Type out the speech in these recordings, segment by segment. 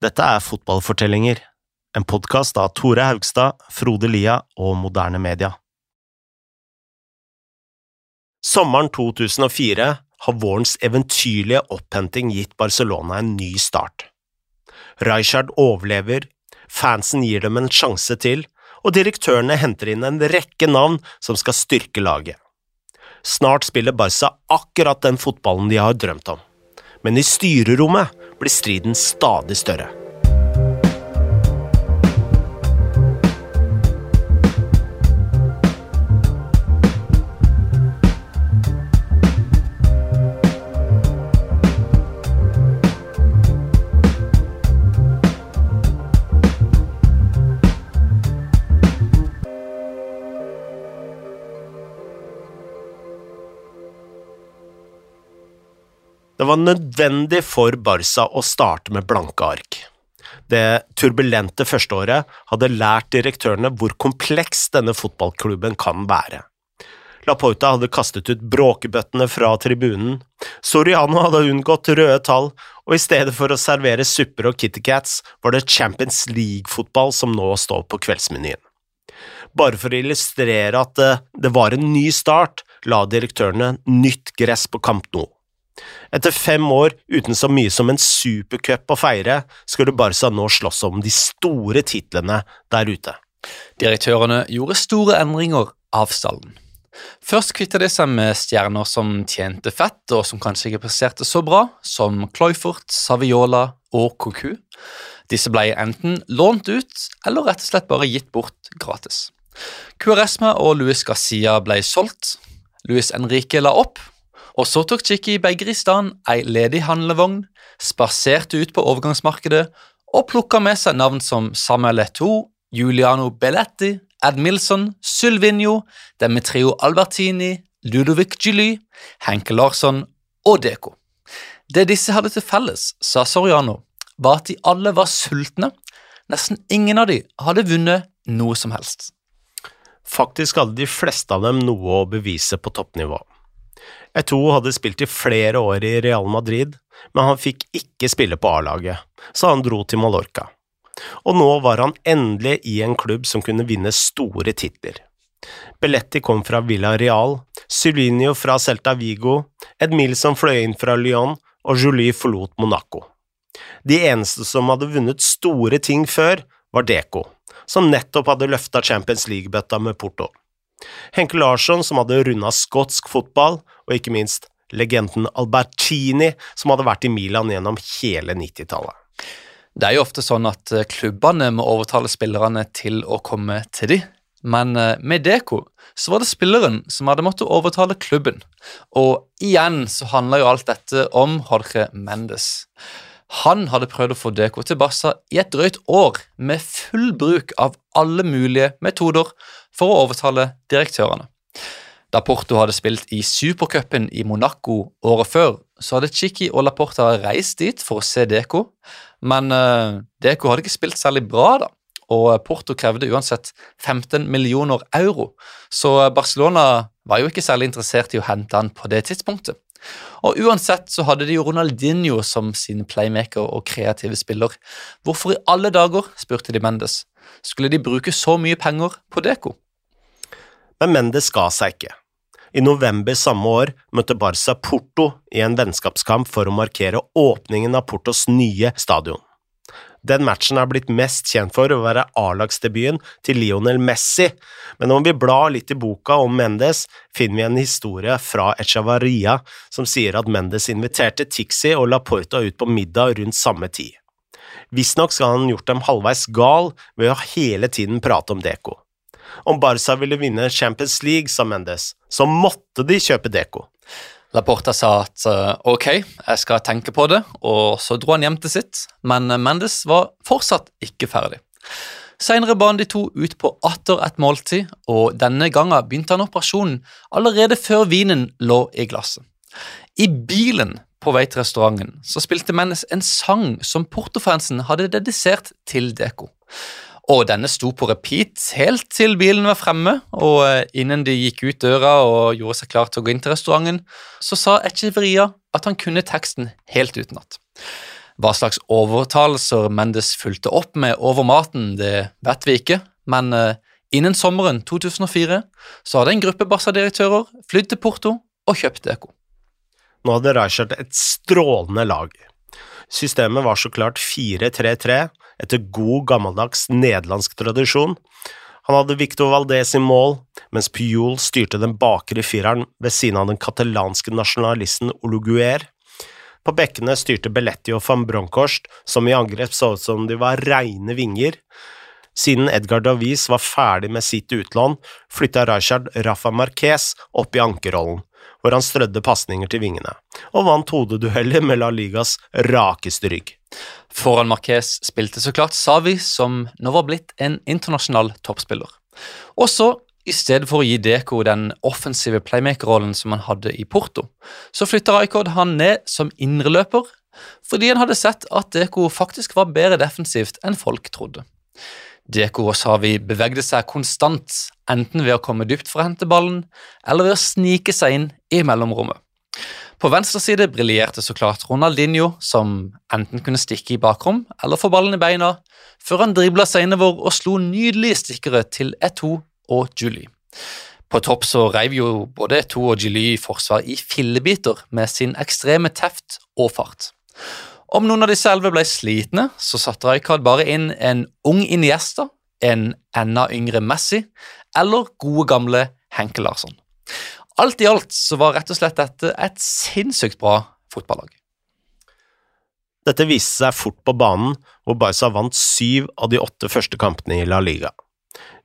Dette er Fotballfortellinger, en podkast av Tore Haugstad, Frode Lia og Moderne Media. Sommeren 2004 har vårens eventyrlige opphenting gitt Barcelona en ny start. Rijkaard overlever, fansen gir dem en sjanse til, og direktørene henter inn en rekke navn som skal styrke laget. Snart spiller Barca akkurat den fotballen de har drømt om, men i styrerommet blir striden stadig større. Var nødvendig for Barca å starte med blanke ark. Det turbulente førsteåret hadde lært direktørene hvor kompleks denne fotballklubben kan være. Laporta hadde kastet ut bråkebøttene fra tribunen, Soriano hadde unngått røde tall, og i stedet for å servere supper og kittycats var det Champions League-fotball som nå står på kveldsmenyen. Bare for å illustrere at det var en ny start, la direktørene nytt gress på Camp Nou. Etter fem år uten så mye som en supercup å feire, skulle Barca nå slåss om de store titlene der ute. Direktørene gjorde store endringer av stallen. Først kvitta de seg med stjerner som tjente fett, og som kanskje ikke presterte så bra, som Cloyfort, Saviola og Cocu. Disse ble enten lånt ut, eller rett og slett bare gitt bort gratis. Cuaresma og Luis Garcia ble solgt. Luis Enrique la opp, og så tok Chicky Begeristan ei ledig handlevogn, spaserte ut på overgangsmarkedet og plukka med seg navn som Samuel Letto, Juliano Belletti, Ed Milson, Sylvinio, Demetrio Albertini, Ludovic Gilly, Henke Larsson og Deco. Det disse hadde til felles, sa Soriano, var at de alle var sultne. Nesten ingen av de hadde vunnet noe som helst. Faktisk hadde de fleste av dem noe å bevise på toppnivå. Eto'o hadde spilt i flere år i Real Madrid, men han fikk ikke spille på A-laget, så han dro til Mallorca. Og nå var han endelig i en klubb som kunne vinne store titler. Belletti kom fra Villa Real, Sylinio fra Celta Vigo, Edmilson fløy inn fra Lyon, og Jolie forlot Monaco. De eneste som hadde vunnet store ting før, var Deco, som nettopp hadde løfta Champions League-bøtta med Porto. Henke Larsson, som hadde runda skotsk fotball, og ikke minst legenden Albertini, som hadde vært i Milan gjennom hele 90-tallet. Det er jo ofte sånn at eh, klubbene må overtale spillerne til å komme til de, men eh, med Deko så var det spilleren som hadde måttet overtale klubben. Og igjen så handler jo alt dette om Jorge Mendes. Han hadde prøvd å få DK til Barca i et drøyt år, med full bruk av alle mulige metoder for å overtale direktørene. Da Porto hadde spilt i supercupen i Monaco året før, så hadde Chiqui og Laporta reist dit for å se Deco, men uh, Deco hadde ikke spilt særlig bra, da, og Porto krevde uansett 15 millioner euro, så Barcelona var jo ikke særlig interessert i å hente han på det tidspunktet. Og Uansett så hadde de jo Ronaldinho som sin playmaker og kreative spiller. Hvorfor i alle dager, spurte de Mendes, skulle de bruke så mye penger på Deco? Men Mendes ga seg ikke. I november samme år møtte Barca Porto i en vennskapskamp for å markere åpningen av Portos nye stadion. Den matchen er blitt mest kjent for å være A-lagsdebuten til Lionel Messi, men om vi blar litt i boka om Mendes, finner vi en historie fra Echavaria som sier at Mendes inviterte Tixi og Laporta ut på middag rundt samme tid. Visstnok skal han gjort dem halvveis gal ved å hele tiden prate om Deco. Om Barca ville vinne Champions League, sa Mendes, så måtte de kjøpe Deco. Laporta sa at uh, ok, jeg skal tenke på det, og så dro han hjem til sitt, men Mendes var fortsatt ikke ferdig. Senere ba han de to ut på atter et måltid, og denne gangen begynte han operasjonen allerede før vinen lå i glasset. I bilen på vei til restauranten så spilte Mendes en sang som portofansen hadde dedisert til Deco. Og denne sto på repeat helt til bilen var fremme, og eh, innen de gikk ut døra og gjorde seg klar til å gå inn til restauranten, så sa Echeveria at han kunne teksten helt utenat. Hva slags overtalelser Mendes fulgte opp med over maten, det vet vi ikke, men uh, innen sommeren 2004 så hadde en gruppe Barca-direktører flydd til Porto og kjøpt Deco. Nå hadde Reichert et strålende lag. Systemet var så klart 4-3-3, etter god, gammeldags nederlandsk tradisjon. Han hadde Victor Valdez i mål, mens Puyol styrte den bakre fireren ved siden av den katalanske nasjonalisten Ologuer. På bekkene styrte Belletti og van Bronckhorst, som i angrep så ut som de var reine vinger. Siden Edgar Davies var ferdig med sitt utlån, flytta Rijard Rafa Marquez opp i ankerrollen, hvor han strødde pasninger til vingene, og vant hodedueller med La Ligas rakeste rygg. Foran Marquez spilte så klart Savi, som nå var blitt en internasjonal toppspiller. Også i stedet for å gi Deko den offensive playmaker-rollen som han hadde i Porto, så flytta Rijkaard han ned som indreløper, fordi han hadde sett at Deko faktisk var bedre defensivt enn folk trodde. Deko og Savi bevegde seg konstant, enten ved å komme dypt for å hente ballen, eller ved å snike seg inn i mellomrommet. På venstre side briljerte så klart Ronaldinho, som enten kunne stikke i bakrom eller få ballen i beina, før han dribla seg innover og slo nydelige stikkere til Eto og Julie. På topp så reiv jo både Eto og Julie forsvar i fillebiter med sin ekstreme teft og fart. Om noen av disse selve ble slitne, så satte Rijkaard bare inn en ung Iniesta, en enda yngre Messi eller gode gamle Henke Larsson. Alt i alt så var rett og slett dette et sinnssykt bra fotballag. Dette viste seg fort på banen, hvor Barca vant syv av de åtte første kampene i La Liga.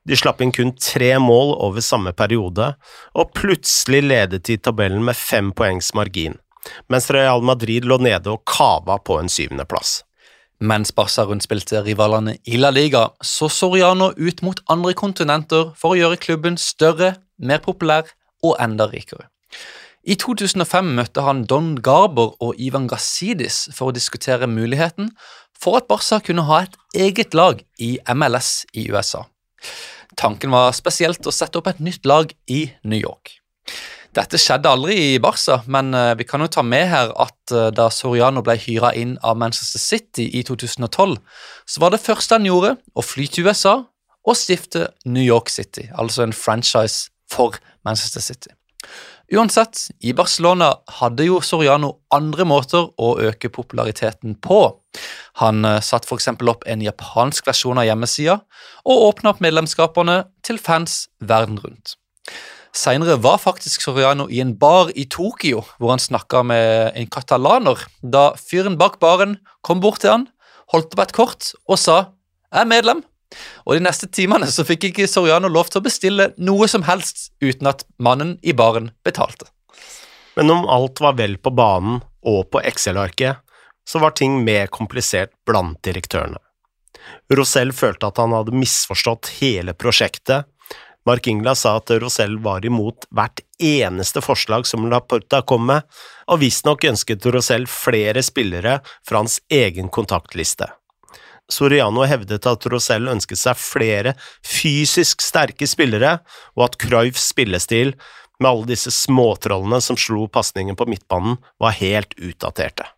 De slapp inn kun tre mål over samme periode, og plutselig ledet de tabellen med fem poengs margin, mens Real Madrid lå nede og kava på en syvendeplass. Mens Barca rundspilte rivalene i La Liga, så Soriano ut mot andre kontinenter for å gjøre klubben større, mer populær og enda rikere. I 2005 møtte han Don Garber og Ivan Gazidis for å diskutere muligheten for at Barca kunne ha et eget lag i MLS i USA. Tanken var spesielt å sette opp et nytt lag i New York. Dette skjedde aldri i Barca, men eh, vi kan jo ta med her at eh, da Soriano ble hyra inn av Manchester City i 2012, så var det første han gjorde å fly til USA og stifte New York City, altså en franchise for Manchester City. Uansett, i Barcelona hadde jo Soriano andre måter å øke populariteten på. Han uh, satte f.eks. opp en japansk versjon av hjemmesida, og åpna opp medlemskapene til fans verden rundt. Seinere var faktisk Soriano i en bar i Tokyo hvor han snakka med en katalaner, da fyren bak baren kom bort til han, holdt opp et kort og sa 'Jeg er medlem'. Og De neste timene så fikk ikke Soriano lov til å bestille noe som helst uten at mannen i baren betalte. Men om alt var vel på banen og på Excel-arket, så var ting mer komplisert blant direktørene. Rosell følte at han hadde misforstått hele prosjektet. Mark Ingla sa at Rosell var imot hvert eneste forslag som Laporta kom med, og visstnok ønsket Rosell flere spillere fra hans egen kontaktliste. Soriano hevdet at Rosell ønsket seg flere fysisk sterke spillere, og at Cruyffs spillestil, med alle disse småtrollene som slo pasningen på midtbanen, var helt utdaterte.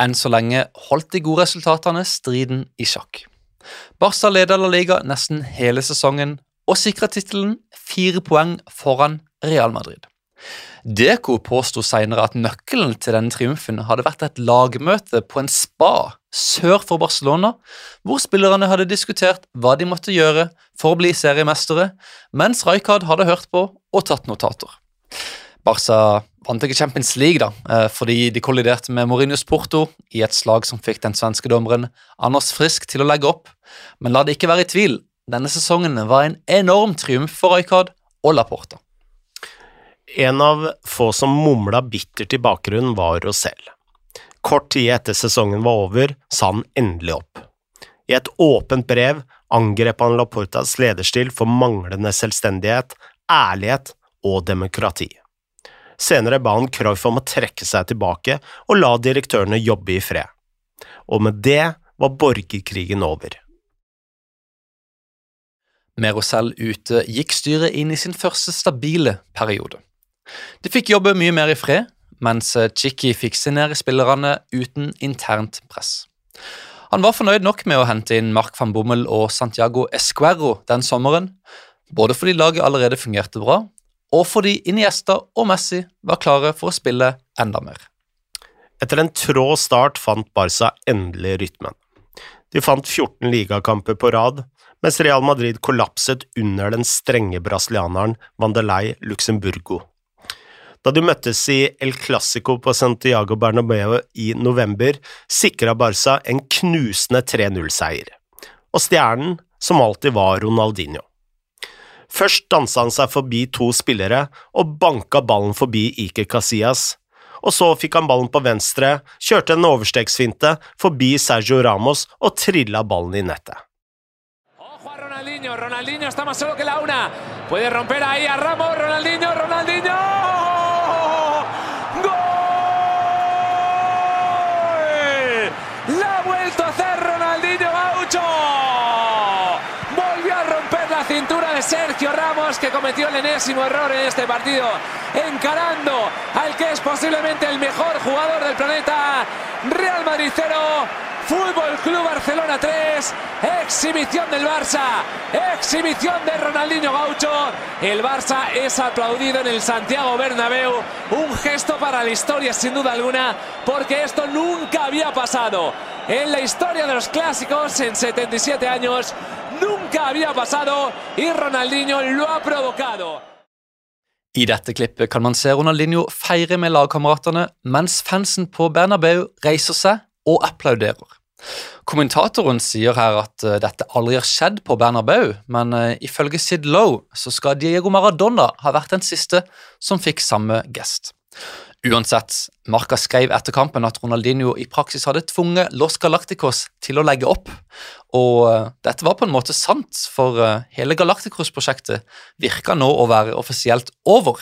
Enn så lenge holdt de gode resultatene striden i sjakk. Barca leder La Liga nesten hele sesongen og sikra tittelen fire poeng foran Real Madrid. Deco påsto senere at nøkkelen til denne triumfen hadde vært et lagmøte på en spa sør for Barcelona, hvor spillerne hadde diskutert hva de måtte gjøre for å bli seriemestere, mens Rijkaard hadde hørt på og tatt notater. Barca vant ikke Champions League da, eh, fordi de kolliderte med Mourinhos Porto i et slag som fikk den svenske dommeren Anders Frisk til å legge opp, men la det ikke være i tvil, denne sesongen var en enorm triumf for Rijkaard og Laporta. En av få som mumla bittert i bakgrunnen, var Rosell. Kort tid etter sesongen var over, sa han endelig opp. I et åpent brev angrep han Laportas lederstil for manglende selvstendighet, ærlighet og demokrati. Senere ba han Cruyff om å trekke seg tilbake og la direktørene jobbe i fred. Og med det var borgerkrigen over. Med Rosell ute gikk styret inn i sin første stabile periode. De fikk jobbe mye mer i fred, mens Chicky fikk signere spillerne uten internt press. Han var fornøyd nok med å hente inn Mark van Bommel og Santiago Esquerro den sommeren, både fordi laget allerede fungerte bra, og fordi Iniesta og Messi var klare for å spille enda mer. Etter en trå start fant Barca endelig rytmen. De fant 14 ligakamper på rad, mens Real Madrid kollapset under den strenge brasilianeren Vandelei Luxemburgo. Da de møttes i El Clásico på Santiago Bernabeu i november, sikra Barca en knusende 3-0-seier. Og stjernen, som alltid var Ronaldinho. Først dansa han seg forbi to spillere og banka ballen forbi Iker Casillas, og så fikk han ballen på venstre, kjørte en overstegsfinte forbi Sergio Ramos og trilla ballen i nettet. Ronaldinho, Ronaldinho está más solo que la una. Puede romper ahí a Ramos, Ronaldinho, Ronaldinho. de Sergio Ramos que cometió el enésimo error en este partido, encarando al que es posiblemente el mejor jugador del planeta, Real Madrid 0, Fútbol Club Barcelona 3, exhibición del Barça, exhibición de Ronaldinho Gaucho. El Barça es aplaudido en el Santiago Bernabéu, un gesto para la historia sin duda alguna, porque esto nunca había pasado. En la historia de los clásicos, en 77 años, nunca había pasado y Ronaldinho lo ha provocado. I dette klippet kan man se Ronaldinho feire med lagkameratene mens fansen på Bernabeu reiser og applauderer. Kommentatoren sier her at uh, dette aldri har skjedd på Bernabeu, men uh, ifølge Sid Lowe så skal Diego Maradona ha vært den siste som fikk samme gest. Uansett, Marca skrev etter kampen at Ronaldinho i praksis hadde tvunget Los Galacticos til å legge opp, og uh, dette var på en måte sant, for hele Galacticos-prosjektet virka nå å være offisielt over.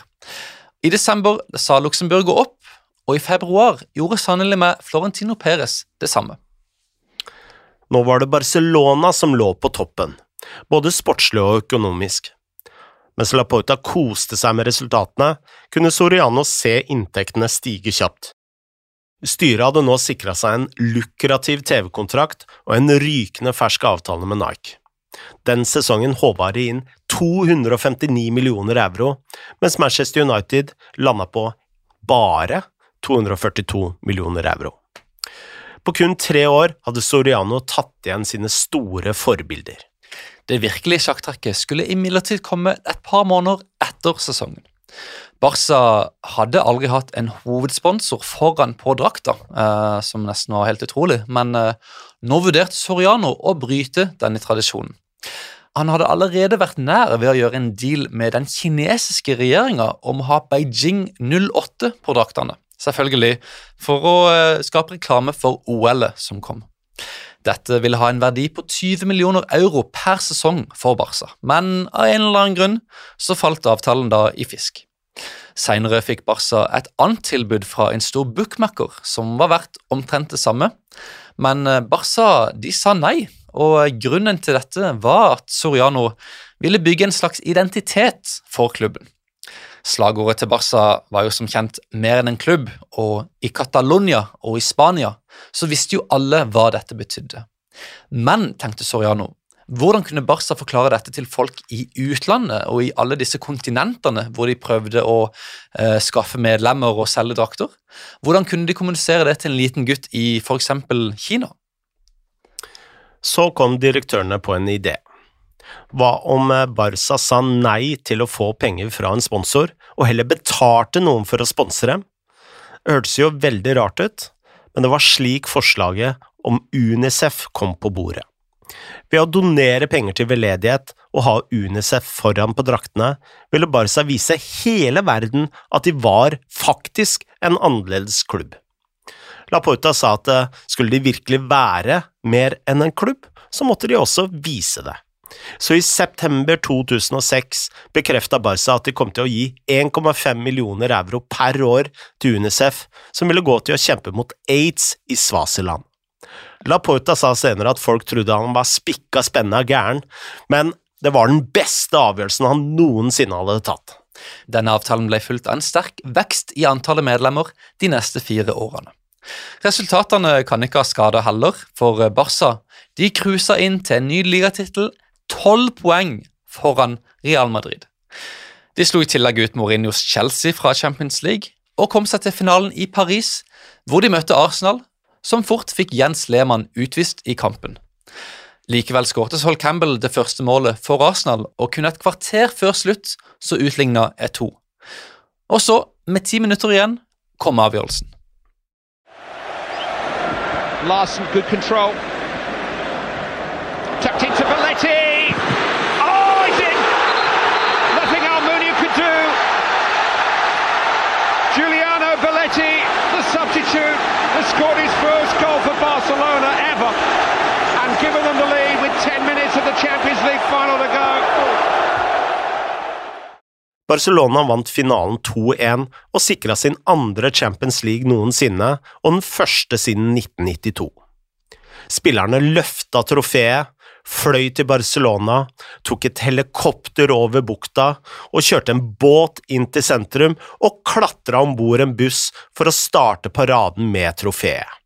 I desember sa Luxembourg opp, og i februar gjorde sannelig med Florentino Perez det samme. Nå var det Barcelona som lå på toppen, både sportslig og økonomisk. Mens Laporta koste seg med resultatene, kunne Soriano se inntektene stige kjapt. Styret hadde nå sikra seg en lukrativ TV-kontrakt og en rykende fersk avtale med Nike. Den sesongen håva de inn 259 millioner euro, mens Manchester United landa på bare 242 millioner euro. På kun tre år hadde Soriano tatt igjen sine store forbilder. Det virkelige sjakktrekket skulle imidlertid komme et par måneder etter sesongen. Barca hadde aldri hatt en hovedsponsor foran på drakta, eh, som nesten var helt utrolig, men eh, nå vurderte Soriano å bryte denne tradisjonen. Han hadde allerede vært nær ved å gjøre en deal med den kinesiske regjeringa om å ha Beijing 08 på draktene, selvfølgelig for å eh, skape reklame for OL-et som kom. Dette ville ha en verdi på 20 millioner euro per sesong for Barca, men av en eller annen grunn så falt avtalen da i fisk. Senere fikk Barca et annet tilbud fra en stor bookmaker som var verdt omtrent det samme, men eh, Barca de sa nei, og grunnen til dette var at Soriano ville bygge en slags identitet for klubben. Slagordet til Barca var jo som kjent mer enn en klubb, og i Catalonia og i Spania så visste jo alle hva dette betydde. Men, tenkte Soriano, hvordan kunne Barca forklare dette til folk i utlandet og i alle disse kontinentene hvor de prøvde å eh, skaffe medlemmer og selge drakter? Hvordan kunne de kommunisere det til en liten gutt i f.eks. Kina? Så kom direktørene på en idé. Hva om eh, Barca sa nei til å få penger fra en sponsor, og heller betalte noen for å sponse dem? Det hørtes jo veldig rart ut, men det var slik forslaget om Unicef kom på bordet. Ved å donere penger til veldedighet og ha Unicef foran på draktene, ville Barca vise hele verden at de var faktisk en annerledes klubb. Laporta sa at eh, skulle de virkelig være mer enn en klubb, så måtte de også vise det. Så i september 2006 bekrefta Barca at de kom til å gi 1,5 millioner euro per år til Unicef, som ville gå til å kjempe mot aids i Svasiland. Laporta sa senere at folk trodde han var spikka spenna gæren, men det var den beste avgjørelsen han noensinne hadde tatt. Denne avtalen ble fulgt av en sterk vekst i antallet medlemmer de neste fire årene. Resultatene kan ikke ha skada heller, for Barca de cruisa inn til en ny ligatittel, tolv poeng foran Real Madrid. De slo i tillegg ut Mourinhos Chelsea fra Champions League og kom seg til finalen i Paris, hvor de møtte Arsenal, som fort fikk Jens Lehmann utvist i kampen. Likevel skårte Sol Campbell det første målet for Arsenal, og kun et kvarter før slutt så utligna E2. Og så, med ti minutter igjen, kom avgjørelsen. Larsen, good control. Tucked into Belletti. Scored his first goal for Barcelona ever and given them the lead with 10 minutes of the Champions League final to go. Barcelona vant finalen 2-1 og sikra sin andre Champions League noensinne, og den første siden 1992. Spillerne løfta trofeet, fløy til Barcelona, tok et helikopter over bukta og kjørte en båt inn til sentrum og klatra om bord en buss for å starte paraden med trofeet.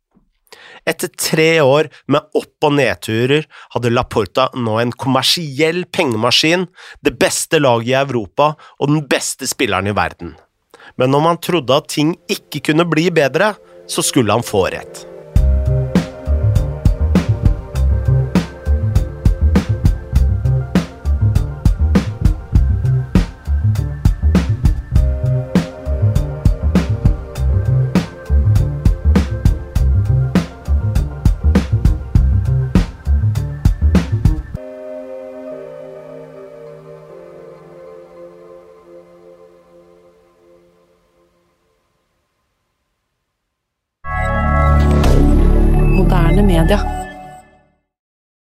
Etter tre år med opp- og nedturer hadde Laporta nå en kommersiell pengemaskin, det beste laget i Europa og den beste spilleren i verden. Men om han trodde at ting ikke kunne bli bedre, så skulle han få rett. Moderne media.